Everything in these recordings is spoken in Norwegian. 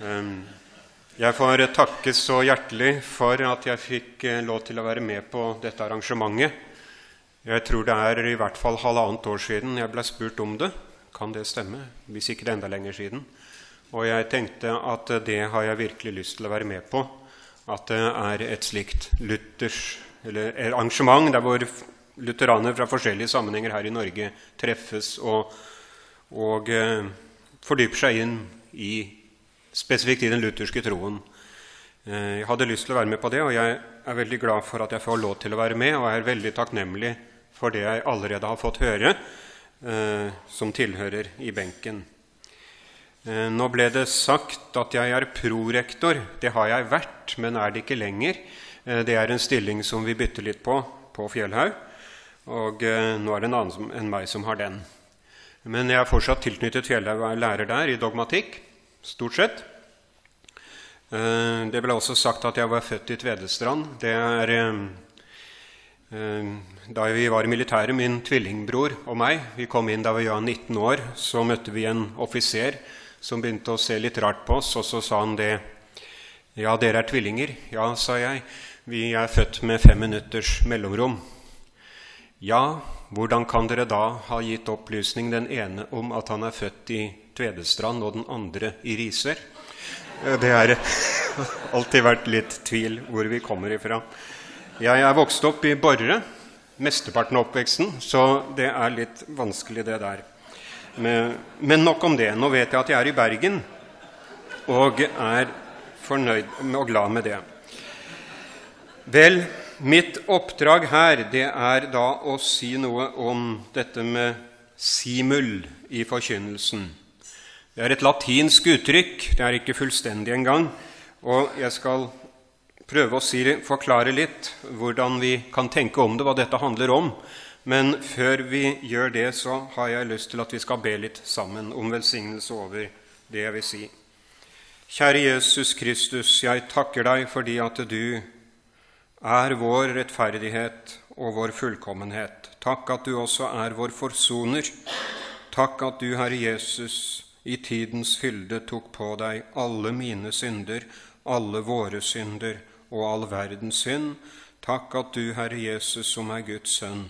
Ehm, jeg får takke så hjertelig for at jeg fikk eh, lov til å være med på dette arrangementet. Jeg tror det er i hvert fall halvannet år siden jeg ble spurt om det. Kan det stemme? Hvis ikke det er enda lenger siden. Og jeg tenkte at det har jeg virkelig lyst til å være med på. At det er et slikt Luthers, eller arrangement der hvor lutheranere fra forskjellige sammenhenger her i Norge treffes og, og eh, fordyper seg inn i spesifikt i den lutherske troen. Eh, jeg hadde lyst til å være med på det, og jeg er veldig glad for at jeg får lov til å være med, og er veldig takknemlig for det jeg allerede har fått høre, eh, som tilhører i benken. Eh, nå ble det sagt at jeg er prorektor. Det har jeg vært, men er det ikke lenger. Det er en stilling som vi bytter litt på på Fjellhaug, og nå er det en annen enn meg som har den. Men jeg er fortsatt tilknyttet Fjellhaug og er lærer der i dogmatikk stort sett. Eh, det ble også sagt at jeg var født i Tvedestrand. Det er eh, eh, Da vi var i militæret, min tvillingbror og meg, vi kom inn da vi var 19 år, så møtte vi en offiser som begynte å se litt rart på oss, og så sa han det. Ja, dere er tvillinger. Ja, sa jeg. Vi er født med fem minutters mellomrom. Ja, hvordan kan dere da ha gitt opplysning den ene om at han er født i Tvedestrand og den andre i Risør. Eh, det har alltid vært litt tvil hvor vi kommer ifra. Jeg er vokst opp i Borre, mesteparten av oppveksten, så det er litt vanskelig, det der. Men nok om det. Nå vet jeg at jeg er i Bergen, og er fornøyd og glad med det. Vel, mitt oppdrag her det er da å si noe om dette med simul i forkynnelsen. Det er et latinsk uttrykk, det er ikke fullstendig engang. Og jeg skal prøve å si, forklare litt hvordan vi kan tenke om det, hva dette handler om. Men før vi gjør det, så har jeg lyst til at vi skal be litt sammen om velsignelse over det jeg vil si. Kjære Jesus Kristus, jeg takker deg fordi at du er vår rettferdighet og vår fullkommenhet. Takk at du også er vår forsoner. Takk at du, Herre Jesus, i tidens fylde tok på deg alle mine synder, alle våre synder og all verdens synd. Takk at du, Herre Jesus, som er Guds sønn,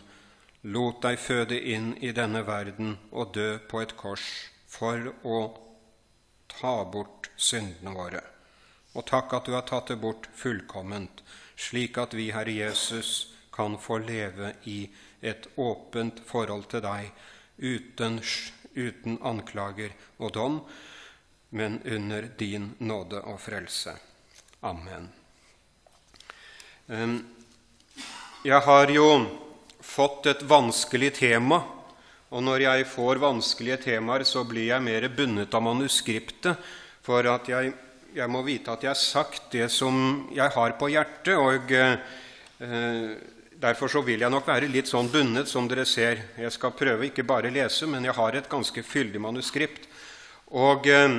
lot deg føde inn i denne verden og dø på et kors for å ta bort syndene våre. Og takk at du har tatt det bort fullkomment, slik at vi, Herre Jesus, kan få leve i et åpent forhold til deg uten skyld uten anklager og dom, men under din nåde og frelse. Amen. Jeg har jo fått et vanskelig tema, og når jeg får vanskelige temaer, så blir jeg mer bundet av manuskriptet, for at jeg, jeg må vite at jeg har sagt det som jeg har på hjertet. og eh, Derfor så vil jeg nok være litt sånn bundet, som dere ser. Jeg skal prøve ikke bare lese, men jeg har et ganske fyldig manuskript. Og eh,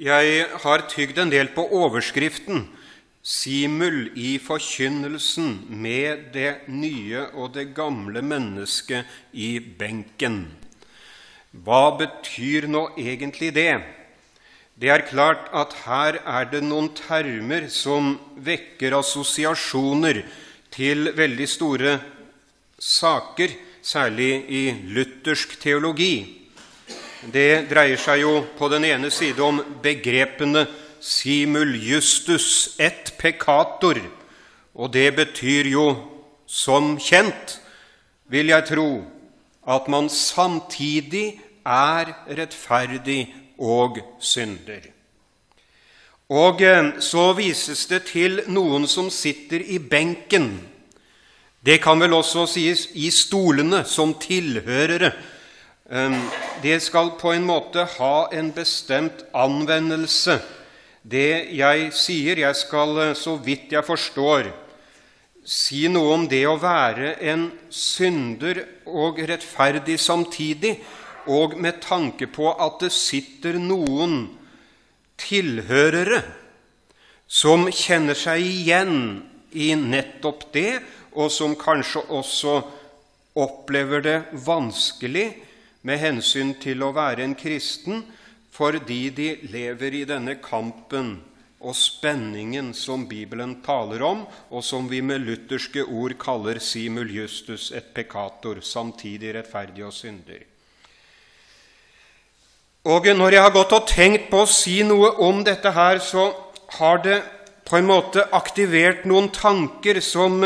jeg har tygd en del på overskriften 'Simul i forkynnelsen med det nye og det gamle mennesket i benken'. Hva betyr nå egentlig det? Det er klart at her er det noen termer som vekker assosiasjoner til veldig store saker, særlig i luthersk teologi. Det dreier seg jo på den ene side om begrepene simul justus et peccator, og det betyr jo som kjent, vil jeg tro, at man samtidig er rettferdig og synder. Og eh, så vises det til noen som sitter i benken. Det kan vel også sies i stolene, som tilhørere. Det skal på en måte ha en bestemt anvendelse. Det jeg sier, jeg skal, eh, så vidt jeg forstår, si noe om det å være en synder og rettferdig samtidig, og med tanke på at det sitter noen tilhørere som kjenner seg igjen i nettopp det, og som kanskje også opplever det vanskelig med hensyn til å være en kristen fordi de lever i denne kampen og spenningen som Bibelen taler om, og som vi med lutherske ord kaller simul justus et peccator, samtidig rettferdig og synder. Og når jeg har gått og tenkt på å si noe om dette her, så har det på en måte aktivert noen tanker som,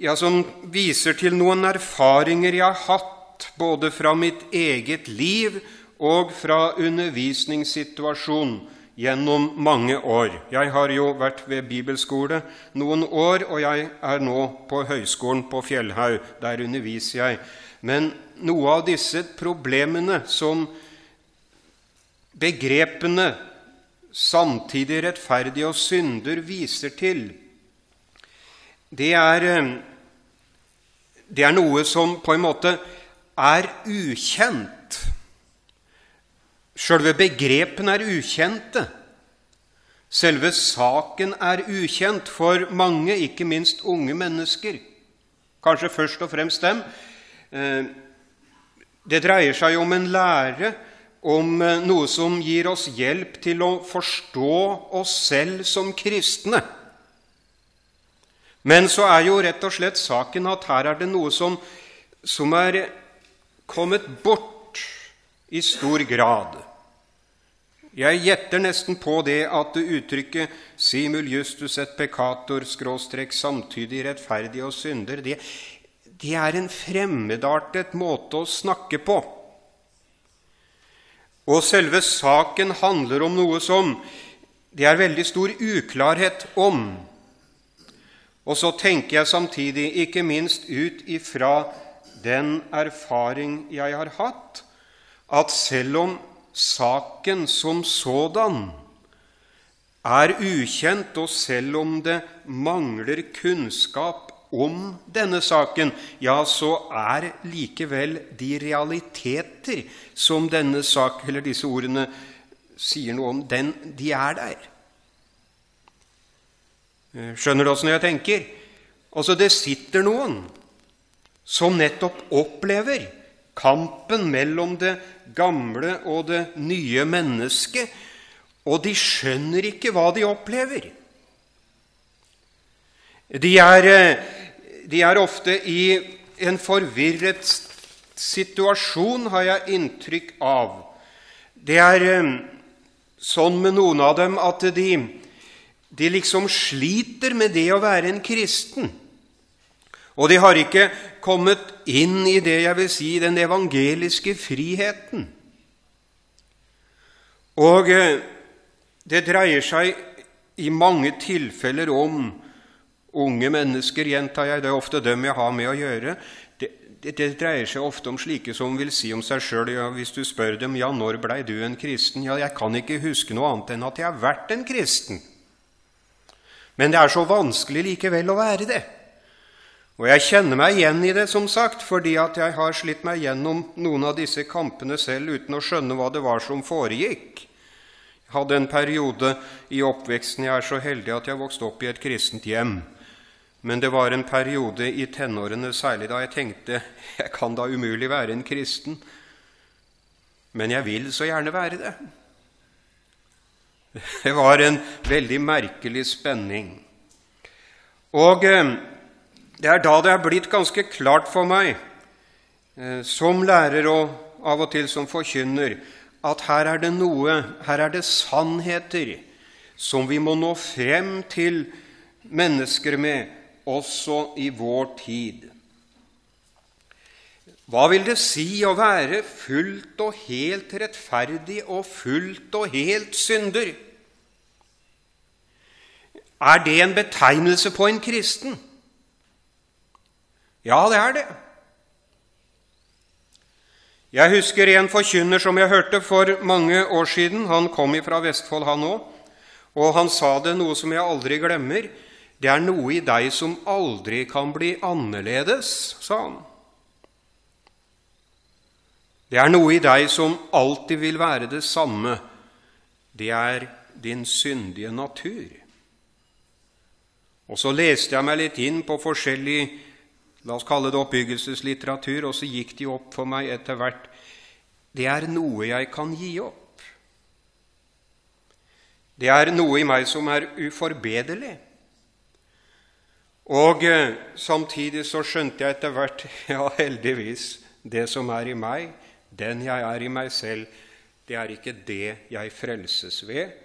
ja, som viser til noen erfaringer jeg har hatt både fra mitt eget liv og fra undervisningssituasjonen gjennom mange år. Jeg har jo vært ved bibelskole noen år, og jeg er nå på høyskolen på Fjellhaug. Der underviser jeg. Men noe av disse problemene som begrepene samtidig rettferdig og synder viser til, det er, det er noe som på en måte er ukjent Sjølve begrepene er ukjente. Selve saken er ukjent for mange, ikke minst unge mennesker. Kanskje først og fremst dem. Eh, det dreier seg om en lære om eh, noe som gir oss hjelp til å forstå oss selv som kristne. Men så er jo rett og slett saken at her er det noe som, som er kommet bort i stor grad. Jeg gjetter nesten på det at uttrykket 'simul justus et peccator', skråstrek samtidig rettferdig og synder, det, det er en fremmedartet måte å snakke på. Og selve saken handler om noe som det er veldig stor uklarhet om. Og så tenker jeg samtidig, ikke minst ut ifra den erfaring jeg har hatt, at selv om saken som sådan er ukjent, og selv om det mangler kunnskap om denne saken, ja, så er likevel de realiteter som denne sak, eller disse ordene sier noe om, den, de er der. Skjønner du åssen jeg tenker? Altså, det sitter noen som nettopp opplever kampen mellom det gamle og det nye mennesket, og de skjønner ikke hva de opplever. De er, eh, de er ofte i en forvirret situasjon, har jeg inntrykk av. Det er eh, sånn med noen av dem at de, de liksom sliter med det å være en kristen. Og de har ikke kommet inn i det jeg vil si den evangeliske friheten. Og eh, det dreier seg i mange tilfeller om unge mennesker, gjentar jeg. Det er ofte dem jeg har med å gjøre. Det, det, dreier seg ofte om slike som vil si om seg sjøl ja, Hvis du spør dem ja, når blei du en kristen, ja, jeg kan ikke huske noe annet enn at jeg har vært en kristen. Men det er så vanskelig likevel å være det. Og jeg kjenner meg igjen i det, som sagt, fordi at jeg har slitt meg gjennom noen av disse kampene selv uten å skjønne hva det var som foregikk. Jeg hadde en periode i oppveksten Jeg er så heldig at jeg vokste opp i et kristent hjem. Men det var en periode i tenårene særlig da jeg tenkte jeg kan da umulig være en kristen. Men jeg vil så gjerne være det. Det var en veldig merkelig spenning. Og eh, det er da det er blitt ganske klart for meg, eh, som lærer og av og til som forkynner, at her er det noe, her er det sannheter som vi må nå frem til mennesker med, også i vår tid. Hva vil det si å være fullt og helt rettferdig og fullt og helt synder? Er det en betegnelse på en kristen? Ja, det er det. Jeg husker en forkynner som jeg hørte for mange år siden. Han kom fra Vestfold, han òg. Og han sa det noe som jeg aldri glemmer. Det er noe i deg som aldri kan bli annerledes, sa han. Det er noe i deg som alltid vil være det samme. Det er din syndige natur. Og så leste jeg meg litt inn på forskjellig la oss kalle det oppbyggelseslitteratur, og så gikk de opp for meg etter hvert. det er noe jeg kan gi opp. Det er noe i meg som er uforbederlig. Og eh, samtidig så skjønte jeg etter hvert, ja, heldigvis, det som er i meg, den jeg er i meg selv, det er ikke det jeg frelses ved,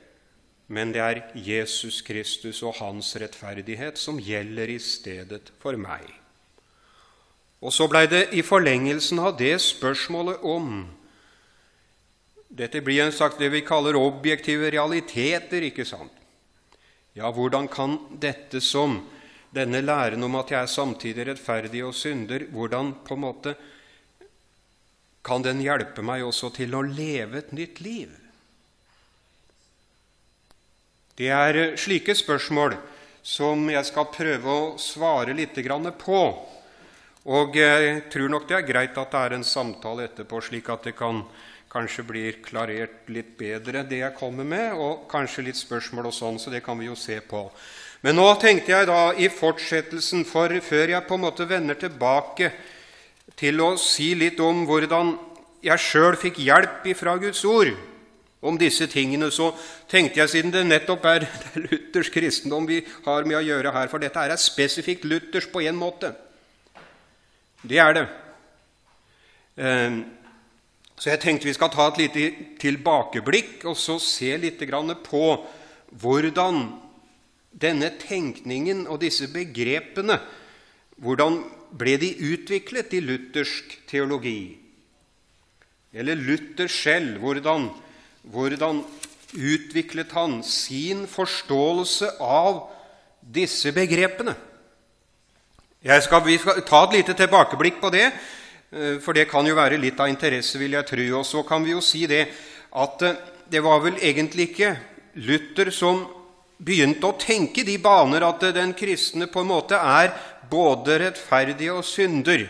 men det er Jesus Kristus og hans rettferdighet som gjelder i stedet for meg. Og så blei det i forlengelsen av det spørsmålet om Dette blir en sagt det vi kaller objektive realiteter, ikke sant? Ja, hvordan kan dette som denne læren om at jeg er samtidig rettferdig og synder, hvordan på en måte kan den hjelpe meg også til å leve et nytt liv? Det er eh, slike spørsmål som jeg skal prøve å svare litt på. Og jeg tror nok det er greit at det er en samtale etterpå, slik at det kan kanskje blir klarert litt bedre, det jeg kommer med, og kanskje litt spørsmål og sånn, så det kan vi jo se på. Men nå tenkte jeg da i fortsettelsen, for før jeg på en måte vender tilbake til å si litt om hvordan jeg sjøl fikk hjelp ifra Guds ord, om disse tingene, så tenkte jeg, siden det nettopp er, luthersk kristendom vi har med å gjøre her For dette er spesifikt luthersk på en måte. Det er det. Ehm, så jeg tenkte vi skal ta et lite tilbakeblikk og så se litt på hvordan denne tenkningen og disse begrepene hvordan ble de utviklet i luthersk teologi? Eller Luther selv, hvordan hvordan utviklet han sin forståelse av disse begrepene? Skal, vi skal ta et lite tilbakeblikk på det, eh, for det kan jo være litt av interesse, vil jeg tro. Og så kan vi jo si det at eh, det var vel egentlig ikke Luther som begynte å tenke de baner at den kristne på en måte er både rettferdig og synder.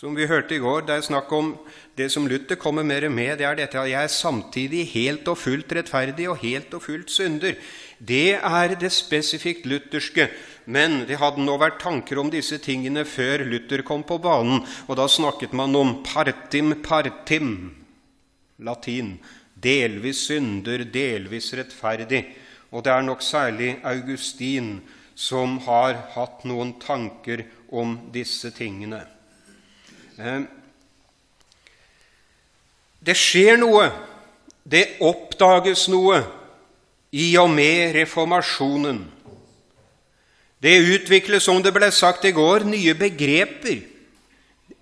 Som vi hørte i går, det er snakk om det som Luther kommer mer med, det er dette at jeg er samtidig helt og fullt rettferdig og helt og fullt synder. Det er det spesifikt lutherske. Men det hadde nå vært tanker om disse tingene før Luther kom på banen, og da snakket man om partim partim, latin. Delvis synder, delvis rettferdig. Og det er nok særlig Augustin som har hatt noen tanker om disse tingene. Eh, det skjer noe, det oppdages noe i og med reformasjonen. Det utvikles, som det ble sagt i går, nye begreper.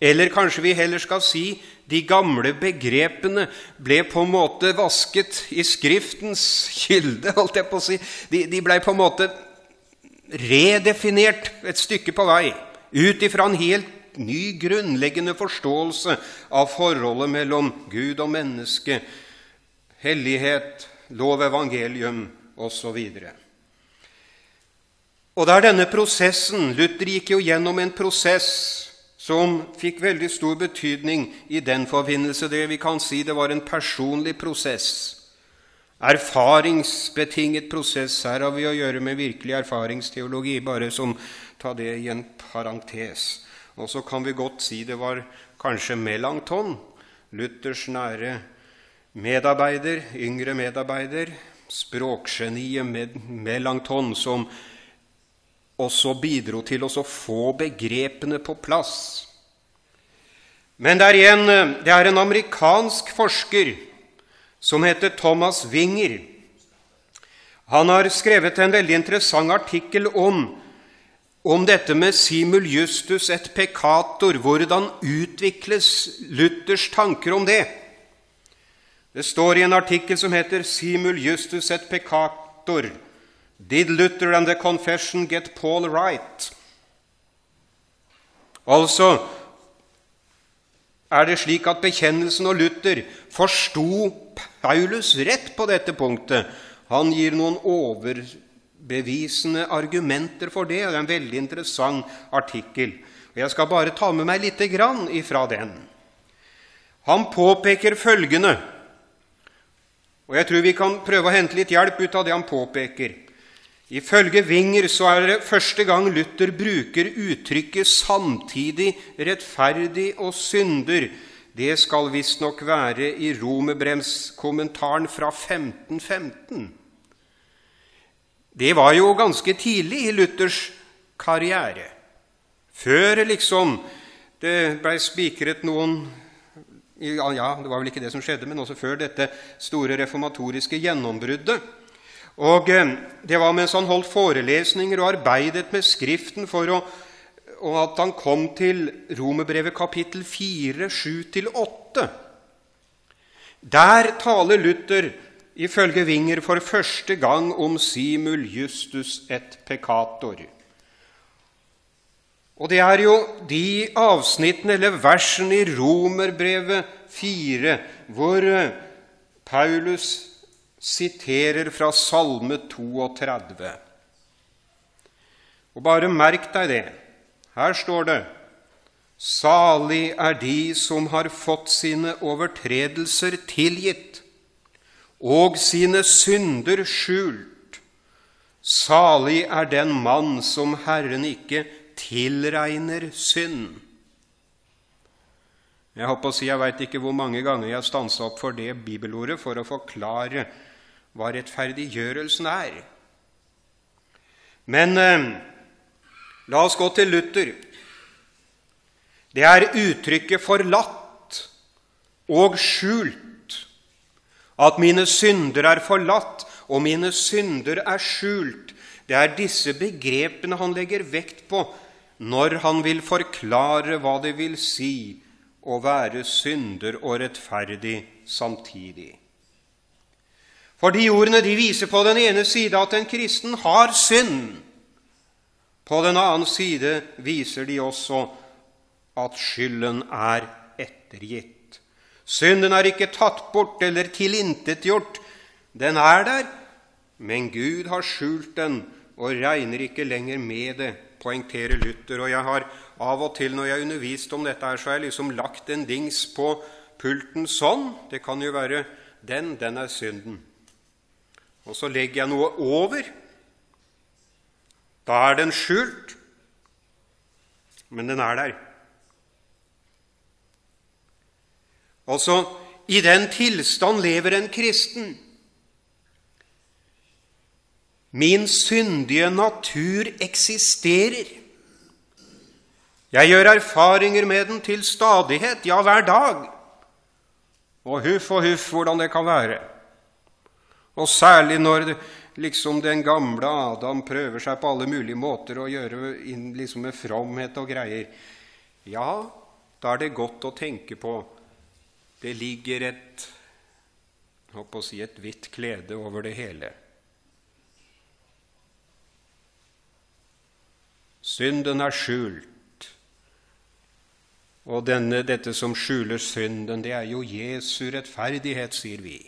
Eller kanskje vi heller skal si de gamle begrepene ble på en måte vasket i Skriftens kilde. holdt jeg på å si. De, de ble på en måte redefinert et stykke på vei ut ifra en helt ny, grunnleggende forståelse av forholdet mellom Gud og menneske, hellighet, lov, evangelium osv. Og det er denne prosessen Luther gikk jo gjennom en prosess som fikk veldig stor betydning i den forbindelse. Det vi kan si det var en personlig prosess. Erfaringsbetinget prosess. Her har vi å gjøre med virkelig erfaringsteologi, bare som ta det i en parentes. Og så kan vi godt si det var kanskje Melanchthon, Luthers nære medarbeider, yngre medarbeider, språkgeniet Melanchthon, som også bidro til å få begrepene på plass. Men det er, en, det er en amerikansk forsker som heter Thomas Winger. Han har skrevet en veldig interessant artikkel om om dette med simul justus et peccator. Hvordan utvikles Luthers tanker om det? Det står i en artikkel som heter 'Simul justus et peccator'. Did Luther and the confession get Paul right? Altså er det slik at bekjennelsen og Luther forsto Paulus rett på dette punktet. Han gir noen overbevisende argumenter for det. og Det er en veldig interessant artikkel. Og Jeg skal bare ta med meg lite grann ifra den. Han påpeker følgende, og jeg tror vi kan prøve å hente litt hjelp ut av det han påpeker. Ifølge Winger så er det første gang Luther bruker uttrykket 'samtidig rettferdig og synder'. det skal visstnok være i Romerbremskommentaren fra 1515. Det var jo ganske tidlig i Luthers karriere. Før liksom det blei spikret noen ja, det var vel ikke det som skjedde, men også før dette store reformatoriske gjennombruddet. Og eh, Det var mens han holdt forelesninger og arbeidet med Skriften for å, og at han kom til Romerbrevet kapittel 4, 7-8. Der taler Luther ifølge Winger for første gang om simul justus et peccator. Og det er jo de avsnittene eller versene i Romerbrevet 4 hvor eh, Paulus siterer fra Salme 32. Og bare merk deg det. Her står det Salig er de som har fått sine overtredelser tilgitt og sine synder skjult. Salig er den mann som Herren ikke tilregner synd. Jeg håper å si, jeg veit ikke hvor mange ganger jeg stansa opp for det bibelordet for å forklare hva rettferdiggjørelsen er. Men eh, la oss gå til Luther. Det er uttrykket 'forlatt' og 'skjult'. At mine synder er forlatt, og mine synder er skjult. Det er disse begrepene han legger vekt på når han vil forklare hva det vil si å være synder og rettferdig samtidig. For de ordene de viser på den ene side at en kristen har synd. På den annen side viser de også at skylden er ettergitt. Synden er ikke tatt bort eller tilintetgjort. Den er der, men Gud har skjult den og regner ikke lenger med det poengterer Luther. Og jeg har av og til når jeg har undervist om dette, her, så har jeg liksom lagt en dings på pulten sånn. Det kan jo være den. Den er synden. Og så legger jeg noe over. Da er den skjult, men den er der. Altså, i den tilstand lever en kristen. Min syndige natur eksisterer. Jeg gjør erfaringer med den til stadighet, ja, hver dag. Og huff og huff hvordan det kan være. Og særlig når liksom den gamle Adam prøver seg på alle mulige måter å gjøre inn liksom med fromhet og greier. Ja, da er det godt å tenke på det ligger et, å si, et hvitt klede over det hele. Synden er skjult. Og denne, dette som skjuler synden, det er jo Jesu rettferdighet, sier vi.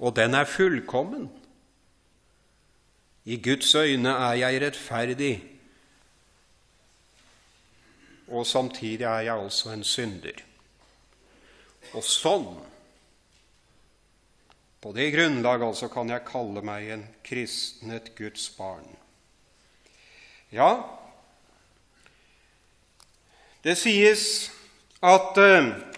Og den er fullkommen. I Guds øyne er jeg rettferdig, og samtidig er jeg altså en synder. Og sånn, på det grunnlag altså, kan jeg kalle meg en kristnet Guds barn. Ja, det sies at uh,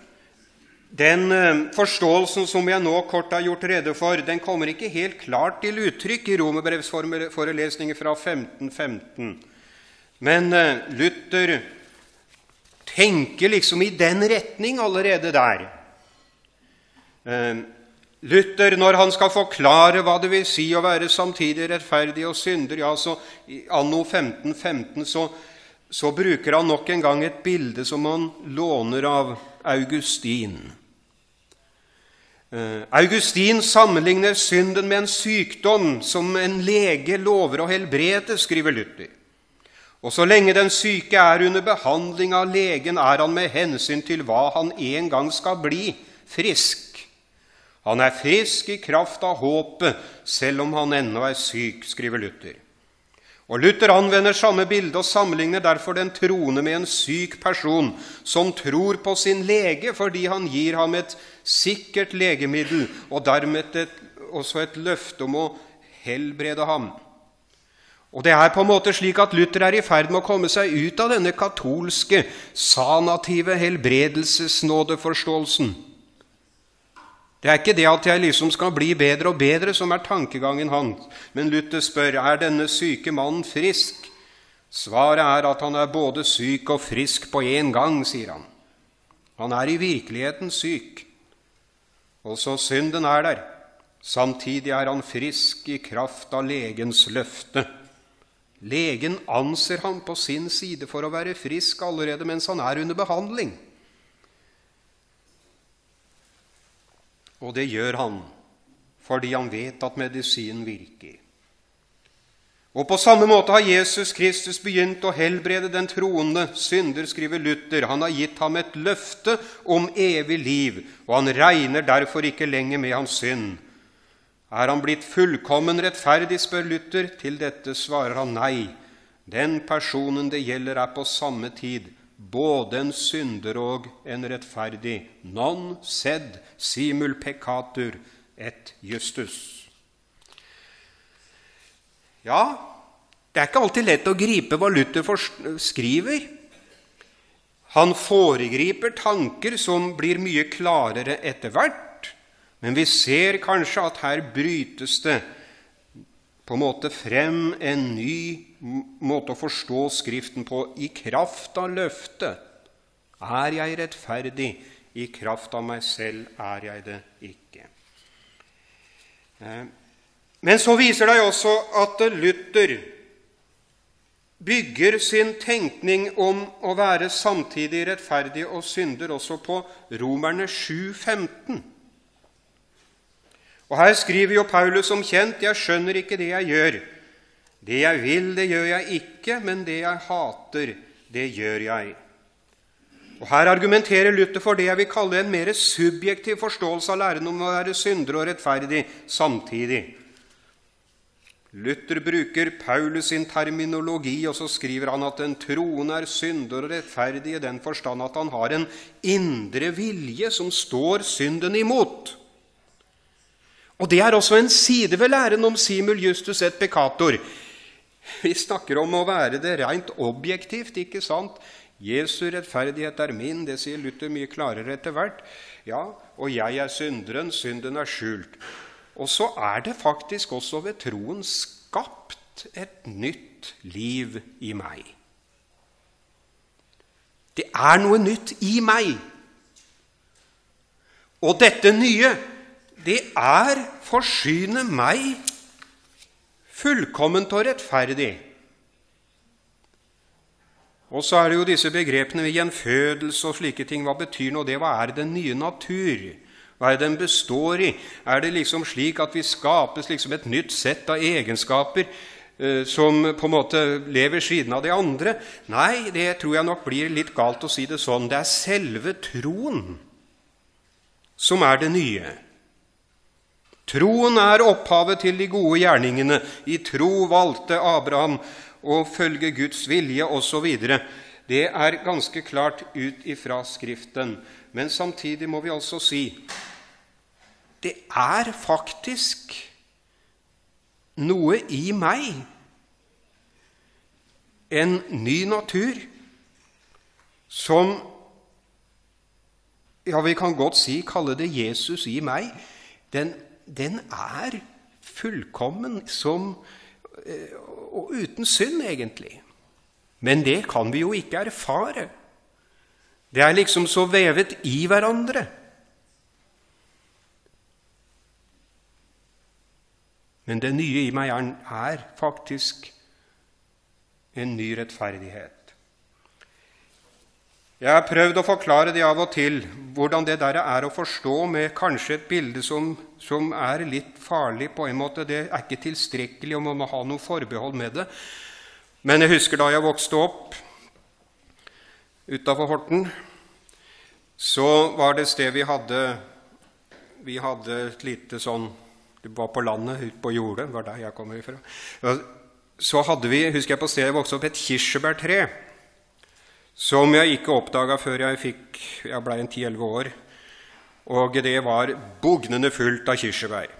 den uh, forståelsen som jeg nå kort har gjort rede for, den kommer ikke helt klart til uttrykk i romerbrevsforelesninger fra 1515. Men uh, Luther tenker liksom i den retning allerede der. Luther, når han skal forklare hva det vil si å være samtidig rettferdig og synder, ja, så anno 1515 så, så bruker han nok en gang et bilde som han låner av Augustin. Uh, Augustin sammenligner synden med en sykdom som en lege lover å helbrede, skriver Luther. Og så lenge den syke er under behandling av legen, er han med hensyn til hva han en gang skal bli, frisk. Han er frisk i kraft av håpet, selv om han ennå er syk, skriver Luther. Og Luther anvender samme bilde og sammenligner derfor den troende med en syk person som tror på sin lege fordi han gir ham et sikkert legemiddel og dermed et, også et løfte om å helbrede ham. Og det er på en måte slik at Luther er i ferd med å komme seg ut av denne katolske, sanative helbredelsesnådeforståelsen. Det er ikke det at jeg liksom skal bli bedre og bedre, som er tankegangen hans. Men Luther spør er denne syke mannen frisk. Svaret er at han er både syk og frisk på én gang, sier han. Han er i virkeligheten syk. Også synden er der. Samtidig er han frisk i kraft av legens løfte. Legen anser ham på sin side for å være frisk allerede mens han er under behandling. Og det gjør han fordi han vet at medisinen virker. Og på samme måte har Jesus Kristus begynt å helbrede den troende synder, skriver Luther. Han har gitt ham et løfte om evig liv, og han regner derfor ikke lenger med hans synd. Er han blitt fullkommen rettferdig, spør Luther. Til dette svarer han nei. Den personen det gjelder, er på samme tid både en synder og en rettferdig. Non sed simul peccatur et justus. Ja, det er ikke alltid lett å gripe hva Luther skriver. Han foregriper tanker som blir mye klarere etter hvert. Men vi ser kanskje at her brytes det på en måte frem en ny måte å forstå Skriften på. I kraft av løftet er jeg rettferdig, i kraft av meg selv er jeg det ikke. Men så viser det også at Luther bygger sin tenkning om å være samtidig rettferdig og synder også på Romerne 7,15. Og Her skriver jo Paulus som kjent 'Jeg skjønner ikke det jeg gjør'. 'Det jeg vil, det gjør jeg ikke, men det jeg hater, det gjør jeg'. Og Her argumenterer Luther for det jeg vil kalle en mer subjektiv forståelse av læren om å være synder og rettferdig samtidig. Luther bruker Paulus sin terminologi, og så skriver han at den troende er synder og rettferdig i den forstand at han har en indre vilje som står synden imot. Og Det er også en side ved læren om simul justus et peccator. Vi snakker om å være det rent objektivt, ikke sant? Jesu rettferdighet er min, det sier Luther mye klarere etter hvert. Ja, og jeg er synderen, synden er skjult. Og så er det faktisk også ved troen skapt et nytt liv i meg. Det er noe nytt i meg. Og dette nye det er forsyne meg fullkomment og rettferdig. Og så er det jo disse begrepene ved gjenfødelse og slike ting. Hva betyr nå det? Hva er den nye natur? Hva er det den består i? Er det liksom slik at vi skapes liksom et nytt sett av egenskaper eh, som på en måte lever siden av de andre? Nei, det tror jeg nok blir litt galt å si det sånn. Det er selve troen som er det nye. Troen er opphavet til de gode gjerningene. I tro valgte Abraham å følge Guds vilje osv. Det er ganske klart ut ifra Skriften. Men samtidig må vi altså si det er faktisk noe i meg, en ny natur, som Ja, vi kan godt si kalle det Jesus i meg. Den den er fullkommen som eh, og uten synd, egentlig. Men det kan vi jo ikke erfare. Det er liksom så vevet i hverandre. Men det nye i meg er faktisk en ny rettferdighet. Jeg har prøvd å forklare det av og til, hvordan det der er å forstå med kanskje et bilde som, som er litt farlig på en måte. Det er ikke tilstrekkelig, og man må ha noe forbehold med det. Men jeg husker da jeg vokste opp utafor Horten, så var det et sted vi hadde Vi hadde et lite sånn Det var på landet, ute på jordet, var der jeg kommer ifra. Så hadde vi, husker jeg på stedet jeg vokste opp, et kirsebærtre som jeg ikke oppdaga før jeg fikk Jeg blei en ti-elleve år. Og det var bugnende fullt av kirsebær.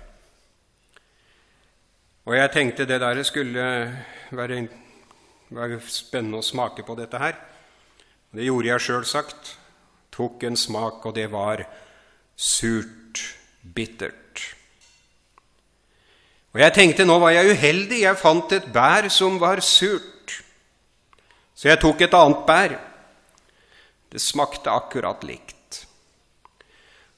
Og jeg tenkte det der skulle være, være spennende å smake på dette her. Det gjorde jeg sjølsagt. Tok en smak, og det var surt, bittert. Og jeg tenkte nå var jeg uheldig. Jeg fant et bær som var surt. Så jeg tok et annet bær. Det smakte akkurat likt.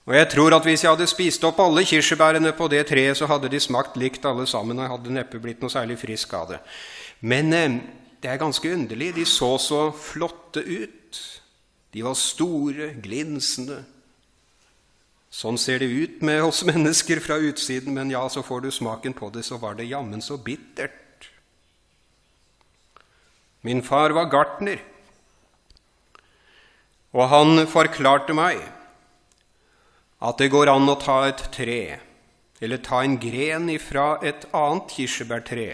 Og jeg tror at hvis jeg hadde spist opp alle kirsebærene på det treet, så hadde de smakt likt alle sammen, og jeg hadde neppe blitt noe særlig frisk av det. Men eh, det er ganske underlig. De så så flotte ut. De var store, glinsende. Sånn ser det ut med oss mennesker fra utsiden, men ja, så får du smaken på det, så var det jammen så bittert. Min far var gartner, og han forklarte meg at det går an å ta et tre, eller ta en gren ifra et annet kirsebærtre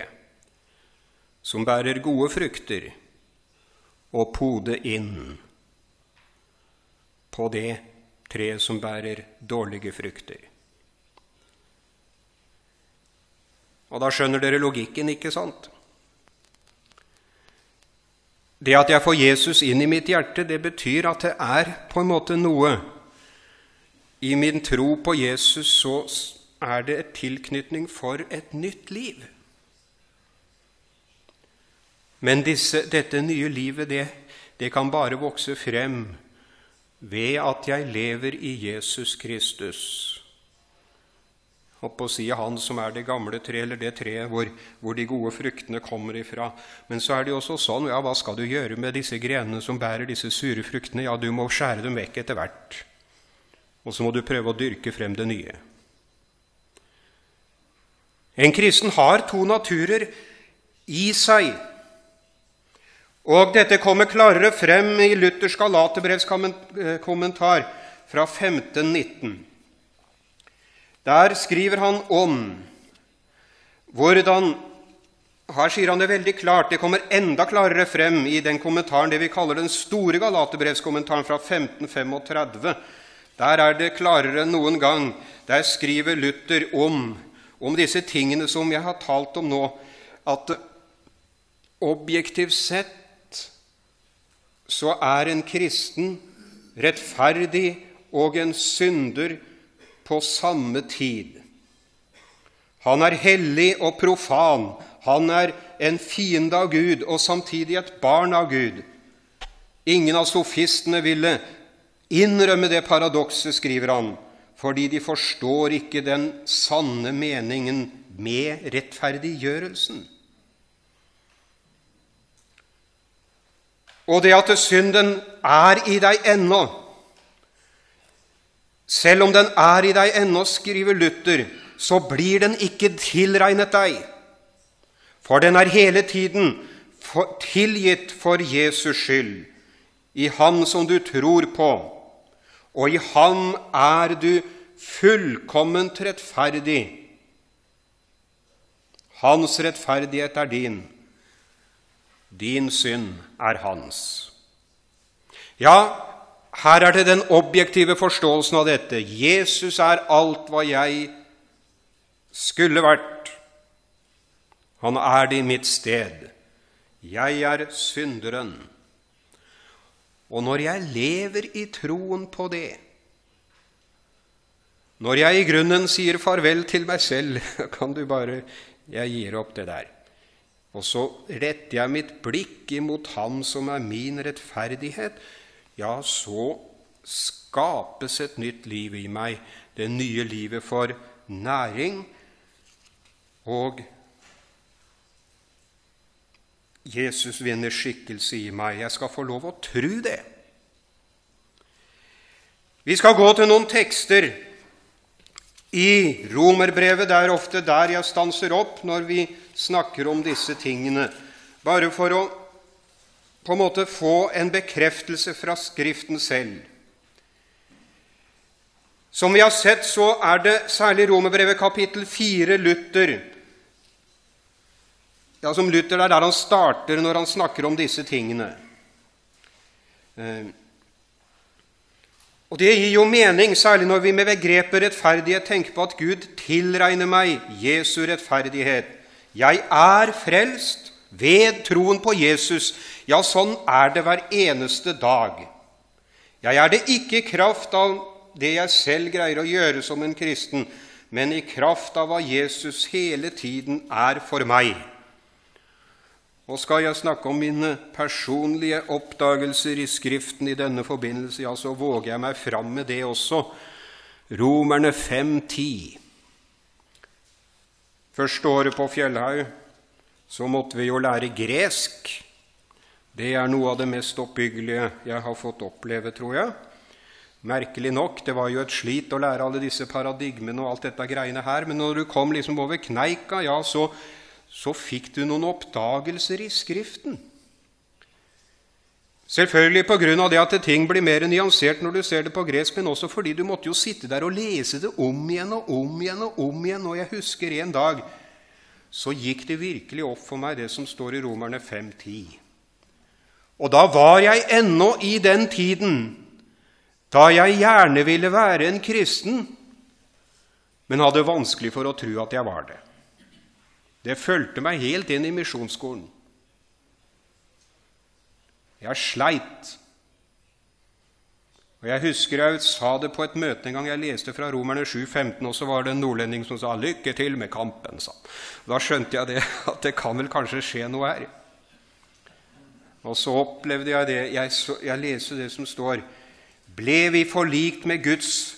som bærer gode frukter, og pode inn på det treet som bærer dårlige frukter. Og da skjønner dere logikken, ikke sant? Det at jeg får Jesus inn i mitt hjerte, det betyr at det er på en måte noe i min tro på Jesus så er det et tilknytning for et nytt liv. Men disse, dette nye livet, det, det kan bare vokse frem ved at jeg lever i Jesus Kristus. Oppå å si han som er det gamle treet, eller det treet hvor, hvor, de gode fruktene kommer ifra. Men så er det jo også sånn, ja, hva skal du gjøre med disse grenene som bærer disse sure fruktene? Ja, du må skjære dem vekk etter hvert og så må du prøve å dyrke frem det nye. En kristen har to naturer i seg. Og dette kommer klarere frem i Luthers Galaterbrevskommentar fra 1519. Der skriver han om hvordan Her sier han det veldig klart. Det kommer enda klarere frem i den kommentaren, det vi kaller den store Galaterbrevskommentaren fra 1535 der er det klarere enn noen gang. Der skriver Luther om, om disse tingene som jeg har talt om nå, at objektivt sett så er en kristen rettferdig og en synder på samme tid. Han er hellig og profan. Han er en fiende av Gud og samtidig et barn av Gud. Ingen av sofistene ville innrømme det paradokset, skriver han, fordi de forstår ikke den sanne meningen med rettferdiggjørelsen. Og det at synden er i deg ennå, selv om den er i deg ennå, skriver Luther, så blir den ikke tilregnet deg, for den er hele tiden tilgitt for Jesus skyld, i Ham som du tror på og i ham er du fullkomment rettferdig. Hans rettferdighet er din. Din synd er hans. Ja, her er det den objektive forståelsen av dette. Jesus er alt hva jeg skulle vært. Han er det i mitt sted. Jeg er synderen. Og når jeg lever i troen på det, når jeg i grunnen sier farvel til meg selv, kan du bare Jeg gir opp det der. Og så retter jeg mitt blikk imot Ham som er min rettferdighet. Ja, så skapes et nytt liv i meg. Det nye livet for næring og Jesus vinner skikkelse i meg. Jeg skal få lov å tro det. Vi skal gå til noen tekster i Romerbrevet. Det er ofte der jeg stanser opp når vi snakker om disse tingene, bare for å på en måte få en bekreftelse fra Skriften selv. Som vi har sett, så er det særlig Romerbrevet kapittel 4 Luther ja, som Luther, det er der han starter når han snakker om disse tingene. Eh, og Det gir jo mening, særlig når vi med begrepet rettferdighet tenker på at Gud tilregner meg Jesu rettferdighet Jeg er frelst ved troen på Jesus. Ja, sånn er det hver eneste dag. Jeg er det ikke i kraft av det jeg selv greier å gjøre som en kristen, men i kraft av hva Jesus hele tiden er for meg. Og skal jeg snakke om mine personlige oppdagelser i Skriften i denne forbindelse, ja, så våger jeg meg fram med det også. Romerne 5.10. Første året på Fjellhaug så måtte vi jo lære gresk. Det er noe av det mest oppbyggelige jeg har fått oppleve, tror jeg. Merkelig nok, det var jo et slit å lære alle disse paradigmene og alt dette greiene her, men når du kom liksom over kneika, ja, så, så fikk du noen oppdagelser i Skriften. Selvfølgelig pga. det at ting blir mer nyansert når du ser det på gresk, men også fordi du måtte jo sitte der og lese det om igjen og om igjen og om igjen. Og jeg husker en dag så gikk det virkelig opp for meg, det som står i Romerne 5.10. Og da var jeg ennå i den tiden da jeg gjerne ville være en kristen, men hadde vanskelig for å tro at jeg var det. Det fulgte meg helt inn i misjonsskolen. Jeg sleit. Og Jeg husker jeg sa det på et møte en gang jeg leste fra Romerne 7,15, og så var det en nordlending som sa 'lykke til med kampen'. Sa. Da skjønte jeg det, at det kan vel kanskje skje noe her. Og så opplevde jeg det. Jeg, jeg leser det som står ble vi forlikt med Guds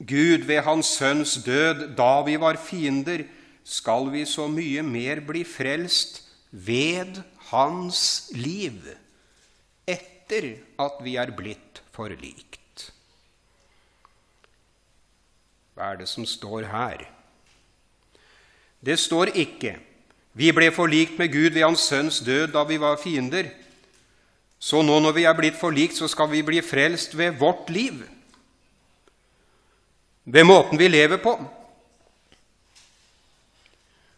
Gud ved Hans Sønns død da vi var fiender, skal vi så mye mer bli frelst ved Hans liv etter at vi er blitt forlikt. Hva er det som står her? Det står ikke 'Vi ble forlikt med Gud ved Hans Sønns død da vi var fiender'. Så nå når vi er blitt forlikt, så skal vi bli frelst ved vårt liv, ved måten vi lever på.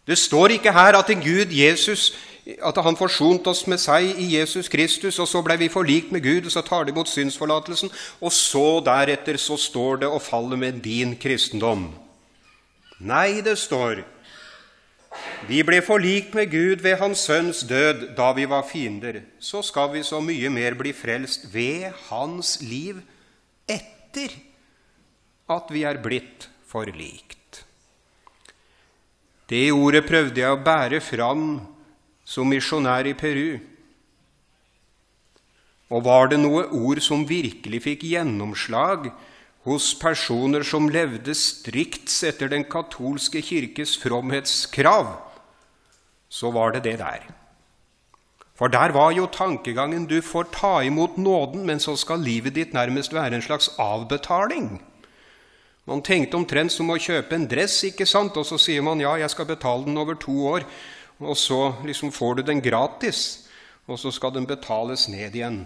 Det står ikke her at Gud, Jesus, at han forsonte oss med seg i Jesus Kristus, og så ble vi forlikt med Gud, og så tar de imot synsforlatelsen, og så deretter så står det og faller med din kristendom. Nei, det står vi ble forlikt med Gud ved Hans Sønns død da vi var fiender. Så skal vi så mye mer bli frelst ved Hans liv etter at vi er blitt forlikt. Det ordet prøvde jeg å bære fram som misjonær i Peru. Og var det noe ord som virkelig fikk gjennomslag hos personer som levde strikt etter den katolske kirkes fromhetskrav, så var det det der. For der var jo tankegangen du får ta imot nåden, men så skal livet ditt nærmest være en slags avbetaling. Man tenkte omtrent som å kjøpe en dress, ikke sant? og så sier man ja, jeg skal betale den over to år, og så liksom får du den gratis, og så skal den betales ned igjen.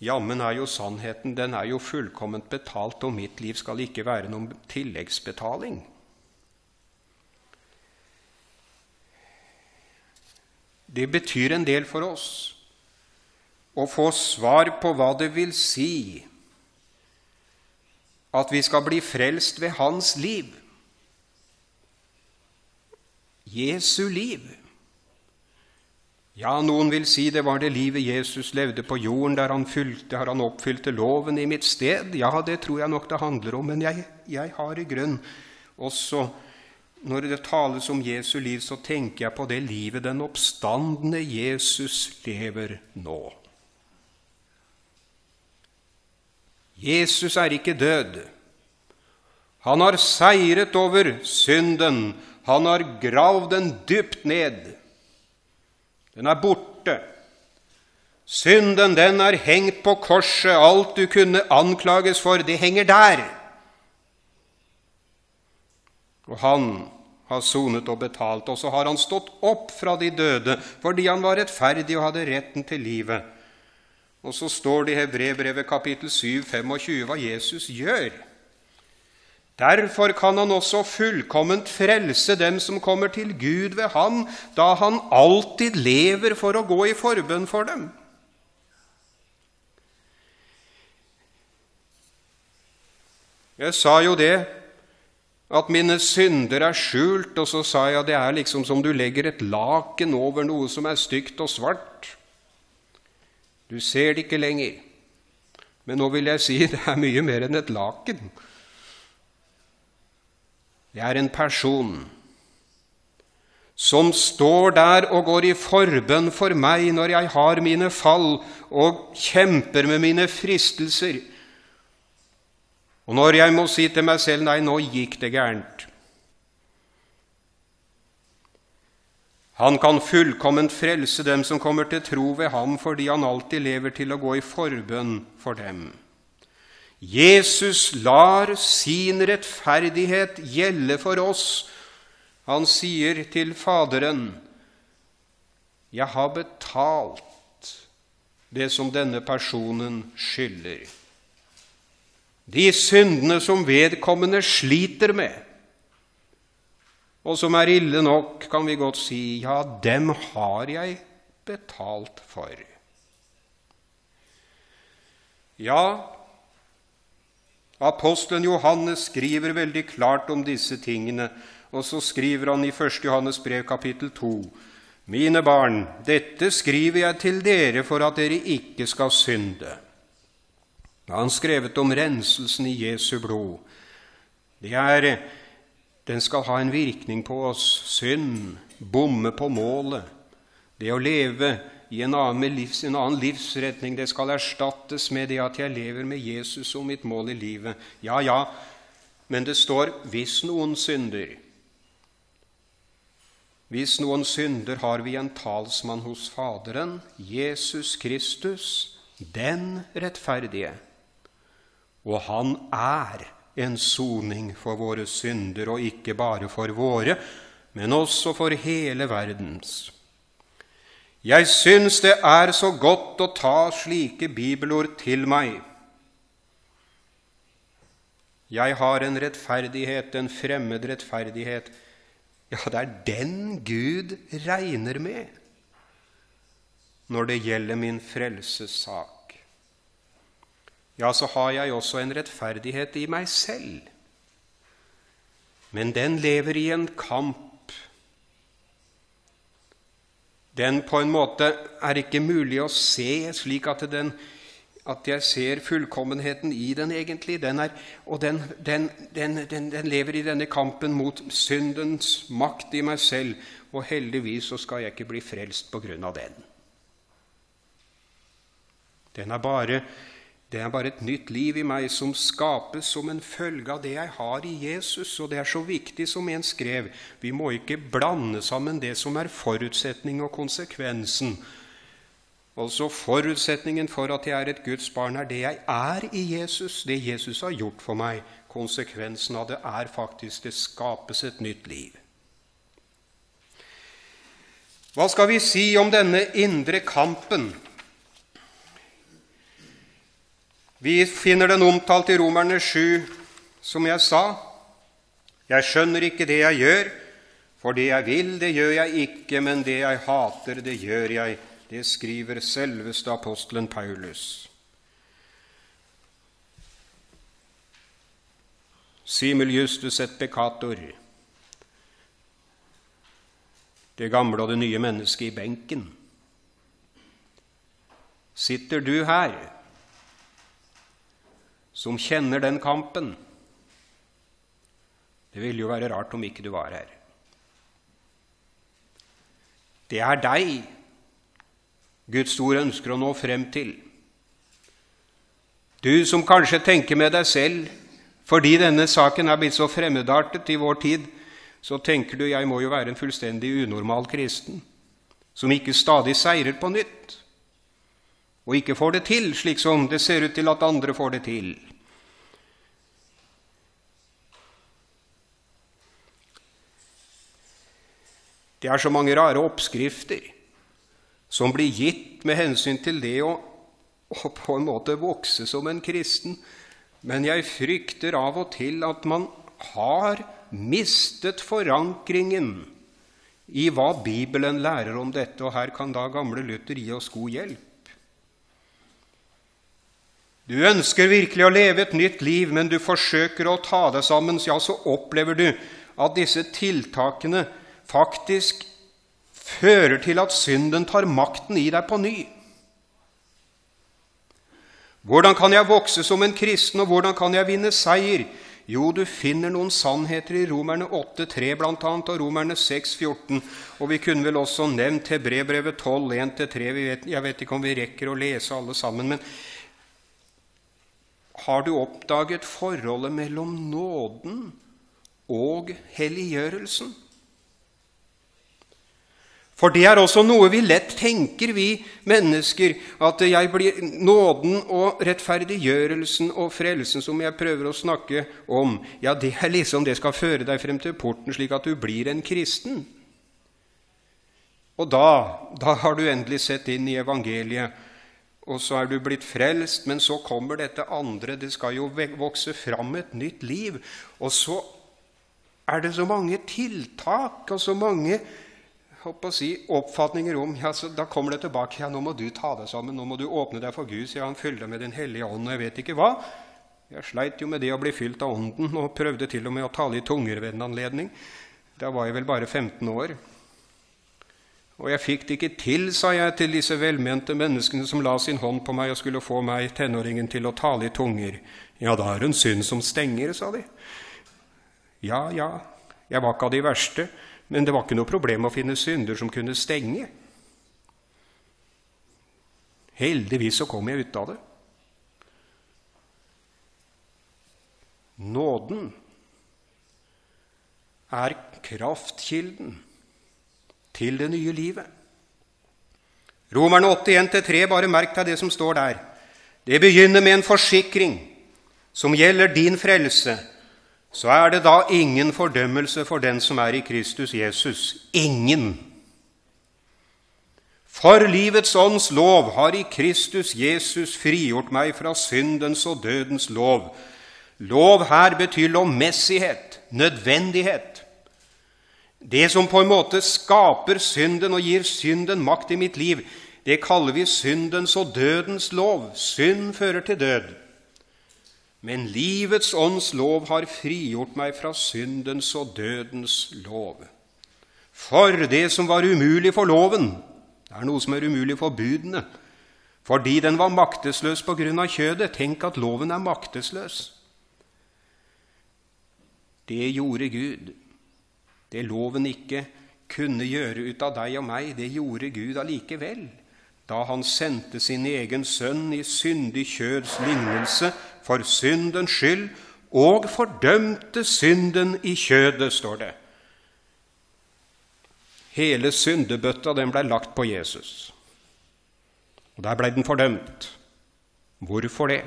Jammen er jo sannheten den er jo fullkomment betalt, og mitt liv skal ikke være noen tilleggsbetaling. Det betyr en del for oss å få svar på hva det vil si at vi skal bli frelst ved Hans liv. Jesu liv. Ja, noen vil si det var det livet Jesus levde på jorden, der han, fylte, der han oppfylte loven i mitt sted. Ja, det tror jeg nok det handler om, men jeg, jeg har i grunn også Når det tales om Jesu liv, så tenker jeg på det livet den oppstandende Jesus lever nå. Jesus er ikke død. Han har seiret over synden. Han har gravd den dypt ned. Den er borte. Synden, den er hengt på korset. Alt du kunne anklages for, det henger der. Og han har sonet og betalt, og så har han stått opp fra de døde fordi han var rettferdig og hadde retten til livet. Og så står det i Hebrevbrevet kapittel 7, 25 hva Jesus gjør. Derfor kan han også fullkomment frelse dem som kommer til Gud ved ham, da han alltid lever for å gå i forbønn for dem. Jeg sa jo det at mine synder er skjult, og så sa jeg at det er liksom som du legger et laken over noe som er stygt og svart. Du ser det ikke lenger. Men nå vil jeg si det er mye mer enn et laken. Det er en person som står der og går i forbønn for meg når jeg har mine fall og kjemper med mine fristelser. Og når jeg må si til meg selv nei, nå gikk det gærent Han kan fullkomment frelse dem som kommer til tro ved ham, fordi han alltid lever til å gå i forbønn for dem. Jesus lar sin rettferdighet gjelde for oss han sier til Faderen, 'Jeg har betalt det som denne personen skylder.' De syndene som vedkommende sliter med, og som er ille nok, kan vi godt si, ja, dem har jeg betalt for. Ja, apostelen Johannes skriver veldig klart om disse tingene og så skriver han i 1. Johannes brev kapittel 2.: Mine barn, dette skriver jeg til dere for at dere ikke skal synde. Han skrevet om renselsen i Jesu blod. Det er, den skal ha en virkning på oss. Synd, bomme på målet. Det å leve i en annen, livs, en annen, livsretning, det skal erstattes med det at jeg lever med Jesus som mitt mål i livet. Ja, ja, men det står 'hvis noen synder'. Hvis noen synder, har vi en talsmann hos Faderen, Jesus Kristus, den rettferdige. Og han er en soning for våre synder, og ikke bare for våre, men også for hele verdens. Jeg syns det er så godt å ta slike bibelord til meg. Jeg har en rettferdighet, en fremmed rettferdighet, ja, det er den Gud regner med når det gjelder min frelsessak. Ja, så har jeg også en rettferdighet i meg selv. Men den lever i en kamp. Den på en måte er ikke mulig å se slik at den at jeg ser fullkommenheten i den egentlig. Den er, og den, den, den, lever i denne kampen mot syndens makt i meg selv. Og heldigvis så skal jeg ikke bli frelst på grunn av den. Den er, bare, det er bare et nytt liv i meg som skapes som en følge av det jeg har i Jesus. Og det er så viktig, som en skrev, vi må ikke blande sammen det som er forutsetning og konsekvensen Altså Forutsetningen for at jeg er et Guds barn, er det jeg er i Jesus, det Jesus har gjort for meg. Konsekvensen av det er faktisk det skapes et nytt liv. Hva skal vi si om denne indre kampen? Vi finner den omtalt i Romerne 7, som jeg sa. Jeg skjønner ikke det jeg gjør, for det jeg vil, det gjør jeg ikke, men det jeg hater, det gjør jeg. Det skriver selveste apostelen Paulus. Simul justus et peccator. Det gamle og det nye mennesket i benken. Sitter du her som kjenner den kampen? Det ville jo være rart om ikke du var her. Det er deg Guds ord ønsker å nå frem til. Du som kanskje tenker med deg selv fordi denne saken er blitt så fremmedartet i vår tid, så tenker du jeg må jo være en fullstendig unormal kristen som ikke stadig seirer på nytt, og ikke får det til slik som det ser ut til at andre får det til. Det er så mange rare oppskrifter som blir gitt med hensyn til det å, å på en måte vokse som en kristen. Men jeg frykter av og til at man har mistet forankringen i hva Bibelen lærer om dette, og her kan da gamle Luther gi oss god hjelp. Du ønsker virkelig å leve et nytt liv, men du forsøker å ta deg sammen, ja, så opplever du at disse tiltakene faktisk fører til at synden tar makten i deg på ny. Hvordan kan jeg vokse som en kristen, og hvordan kan jeg vinne seier? Jo, du finner noen sannheter i Romerne 8,3 bl.a. og Romerne 6,14. Og vi kunne vel også nevnt Hebrebrevet 12, 1-3. Jeg vet ikke om vi rekker å lese alle sammen. Men har du oppdaget forholdet mellom nåden og helliggjørelsen? For det er også noe vi lett tenker, vi mennesker, at blir nåden og rettferdiggjørelsen og frelsen som jeg prøver å snakke om, ja, det er liksom det skal føre deg frem til porten, slik at du blir en kristen. Og da, da har du endelig sett inn i evangeliet, og så er du blitt frelst, men så kommer dette andre. Det skal jo vokse fram et nytt liv. Og så er det så mange tiltak og så mange si, oppfatninger om ja, så Da kommer det tilbake. ja, 'Nå må du ta deg sammen. Nå må du åpne deg for Gud.' sier han, 'Fyll deg med Den hellige ånd. Og jeg vet ikke hva. Jeg sleit jo med det å bli fylt av Ånden og prøvde til og med å tale i tunger ved en anledning. Da var jeg vel bare 15 år. Og jeg fikk det ikke til, sa jeg til disse velmente menneskene som la sin hånd på meg og skulle få meg, tenåringen, til å tale i tunger. Ja, da er en synd som stenger, sa de. Ja, ja, jeg var ikke av de verste. Men det var ikke noe problem å finne synder som kunne stenge. Heldigvis så kom jeg ut av det. Nåden er kraftkilden til det nye livet. Romerne 81-3, bare merk deg det som står der. Det begynner med en forsikring som gjelder din frelse så er det da ingen fordømmelse for den som er i Kristus Jesus. Ingen. For livets ånds lov har i Kristus Jesus frigjort meg fra syndens og dødens lov. Lov her betyr lovmessighet, nødvendighet. Det som på en måte skaper synden og gir synden makt i mitt liv, det kaller vi syndens og dødens lov. Synd fører til død. Men livets ånds lov har frigjort meg fra syndens og dødens lov. For det som var umulig for loven, det er noe som er umulig for budene, fordi den var maktesløs på grunn av kjødet. Tenk at loven er maktesløs. Det gjorde Gud. Det loven ikke kunne gjøre ut av deg og meg, det gjorde Gud allikevel da han sendte sin egen sønn i syndig kjøds lignelse for syndens skyld, og fordømte synden i kjødet, står det. Hele syndebøtta den blei lagt på Jesus. Og Der blei den fordømt. Hvorfor det?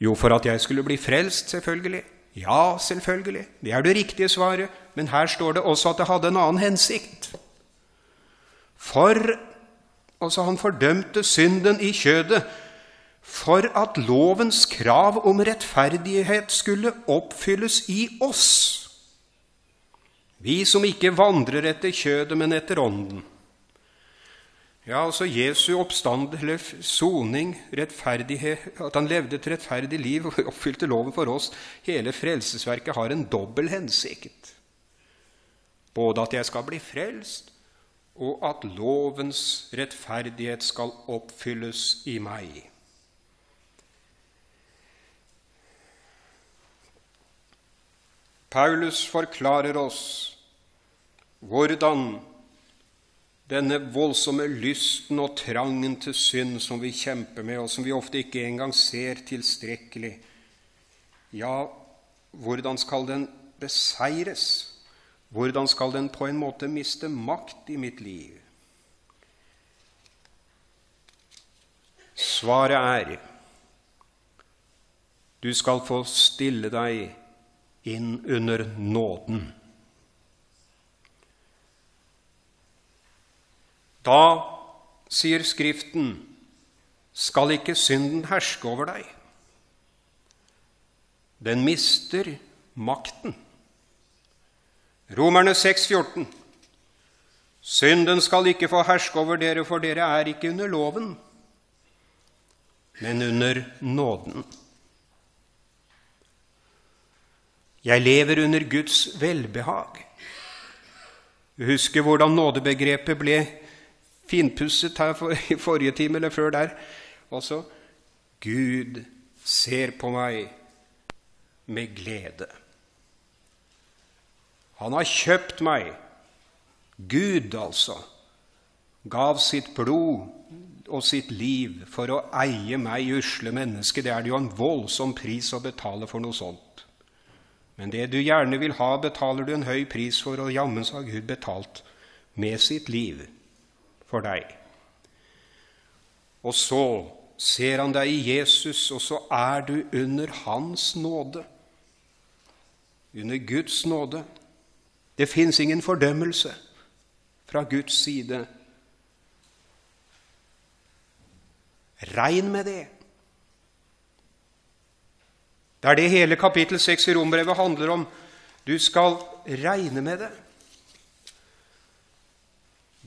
Jo, for at jeg skulle bli frelst, selvfølgelig. Ja, selvfølgelig. Det er det riktige svaret. Men her står det også at det hadde en annen hensikt. For Altså, han fordømte synden i kjødet for at lovens krav om rettferdighet skulle oppfylles i oss, vi som ikke vandrer etter kjødet, men etter ånden. Ja, altså Jesu oppstand, soning, rettferdighet, at han levde et rettferdig liv og oppfylte loven for oss. Hele frelsesverket har en dobbel hensikt. Både at jeg skal bli frelst, og at lovens rettferdighet skal oppfylles i meg. Paulus forklarer oss hvordan denne voldsomme lysten og trangen til synd som vi kjemper med, og som vi ofte ikke engang ser tilstrekkelig, ja, hvordan skal den beseires? Hvordan skal den på en måte miste makt i mitt liv? Svaret er du skal få stille deg inn under nåden. Da, sier Skriften, skal ikke synden herske over deg. Den mister makten. Romerne 6, 14. Synden skal ikke få herske over dere, for dere er ikke under loven, men under nåden. Jeg lever under Guds velbehag. Husker hvordan nådebegrepet ble finpusset her for, i forrige time eller før der. Også Gud ser på meg med glede. Han har kjøpt meg. Gud, altså, gav sitt blod og sitt liv for å eie meg, usle menneske. Det er det jo en voldsom pris å betale for noe sånt. Men det du gjerne vil ha, betaler du en høy pris for, og jammen så har Gud betalt med sitt liv for deg. Og så ser han deg i Jesus, og så er du under Hans nåde. Under Guds nåde. Det fins ingen fordømmelse fra Guds side. Regn med det. Det er det hele kapittel 6 i Rombrevet handler om. Du skal regne med det.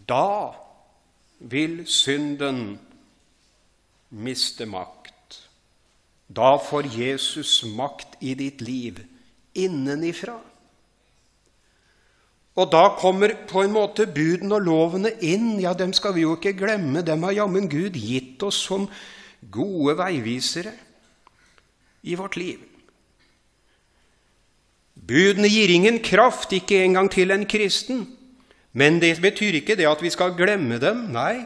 Da vil synden miste makt. Da får Jesus makt i ditt liv innenifra. Og da kommer på en måte budene og lovene inn. Ja, dem skal vi jo ikke glemme. Dem har jammen Gud gitt oss som gode veivisere i vårt liv. Budene gir ingen kraft, ikke engang til en kristen. Men det betyr ikke det at vi skal glemme dem. Nei,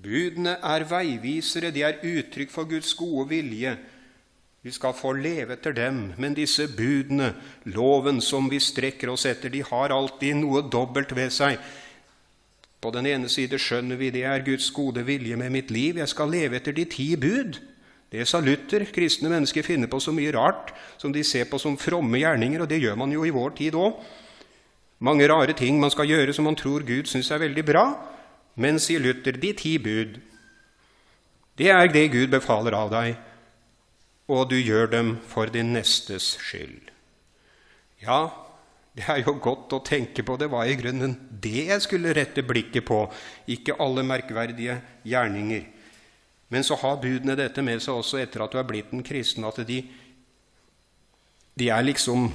budene er veivisere, de er uttrykk for Guds gode vilje. Vi skal få leve etter dem, men disse budene, loven som vi strekker oss etter, de har alltid noe dobbelt ved seg. På den ene side skjønner vi det er Guds gode vilje med mitt liv. Jeg skal leve etter de ti bud. Det sa Luther. Kristne mennesker finner på så mye rart som de ser på som fromme gjerninger, og det gjør man jo i vår tid òg. Mange rare ting man skal gjøre som man tror Gud syns er veldig bra. Men, sier Luther, de ti bud, det er det Gud befaler av deg og du gjør dem for din nestes skyld. Ja, det er jo godt å tenke på. Det var i grunnen det jeg skulle rette blikket på, ikke alle merkverdige gjerninger. Men så har budene dette med seg også etter at du er blitt en kristen, at de, de er liksom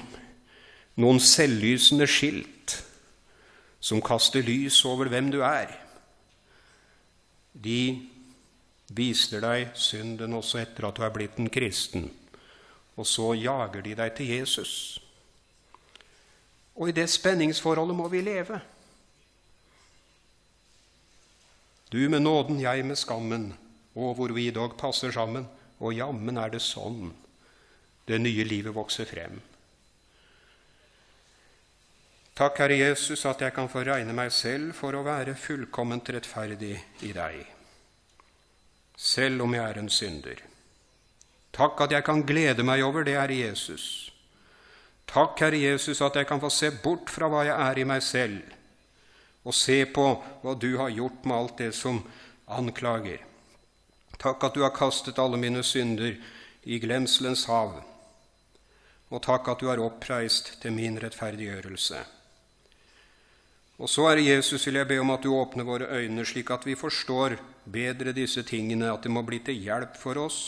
noen selvlysende skilt som kaster lys over hvem du er. De viser deg synden også etter at du er blitt en kristen. Og så jager de deg til Jesus. Og i det spenningsforholdet må vi leve. Du med nåden, jeg med skammen, og hvor vi i dag passer sammen. Og jammen er det sånn det nye livet vokser frem. Takk, Herre Jesus, at jeg kan få regne meg selv for å være fullkomment rettferdig i deg selv om jeg er en synder. Takk at jeg kan glede meg over det, Herre Jesus. Takk, Herre Jesus, at jeg kan få se bort fra hva jeg er i meg selv, og se på hva du har gjort med alt det som anklager. Takk at du har kastet alle mine synder i glemselens hav, og takk at du har oppreist til min rettferdiggjørelse. Og så, Herre Jesus, vil jeg be om at du åpner våre øyne, slik at vi forstår bedre disse tingene, at det må bli til hjelp for oss,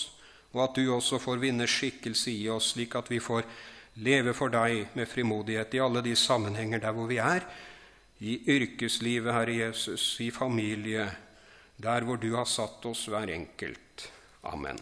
og at du også får vinne skikkelse i oss, slik at vi får leve for deg med frimodighet i alle de sammenhenger der hvor vi er, i yrkeslivet, Herre Jesus, i familie, der hvor du har satt oss hver enkelt. Amen.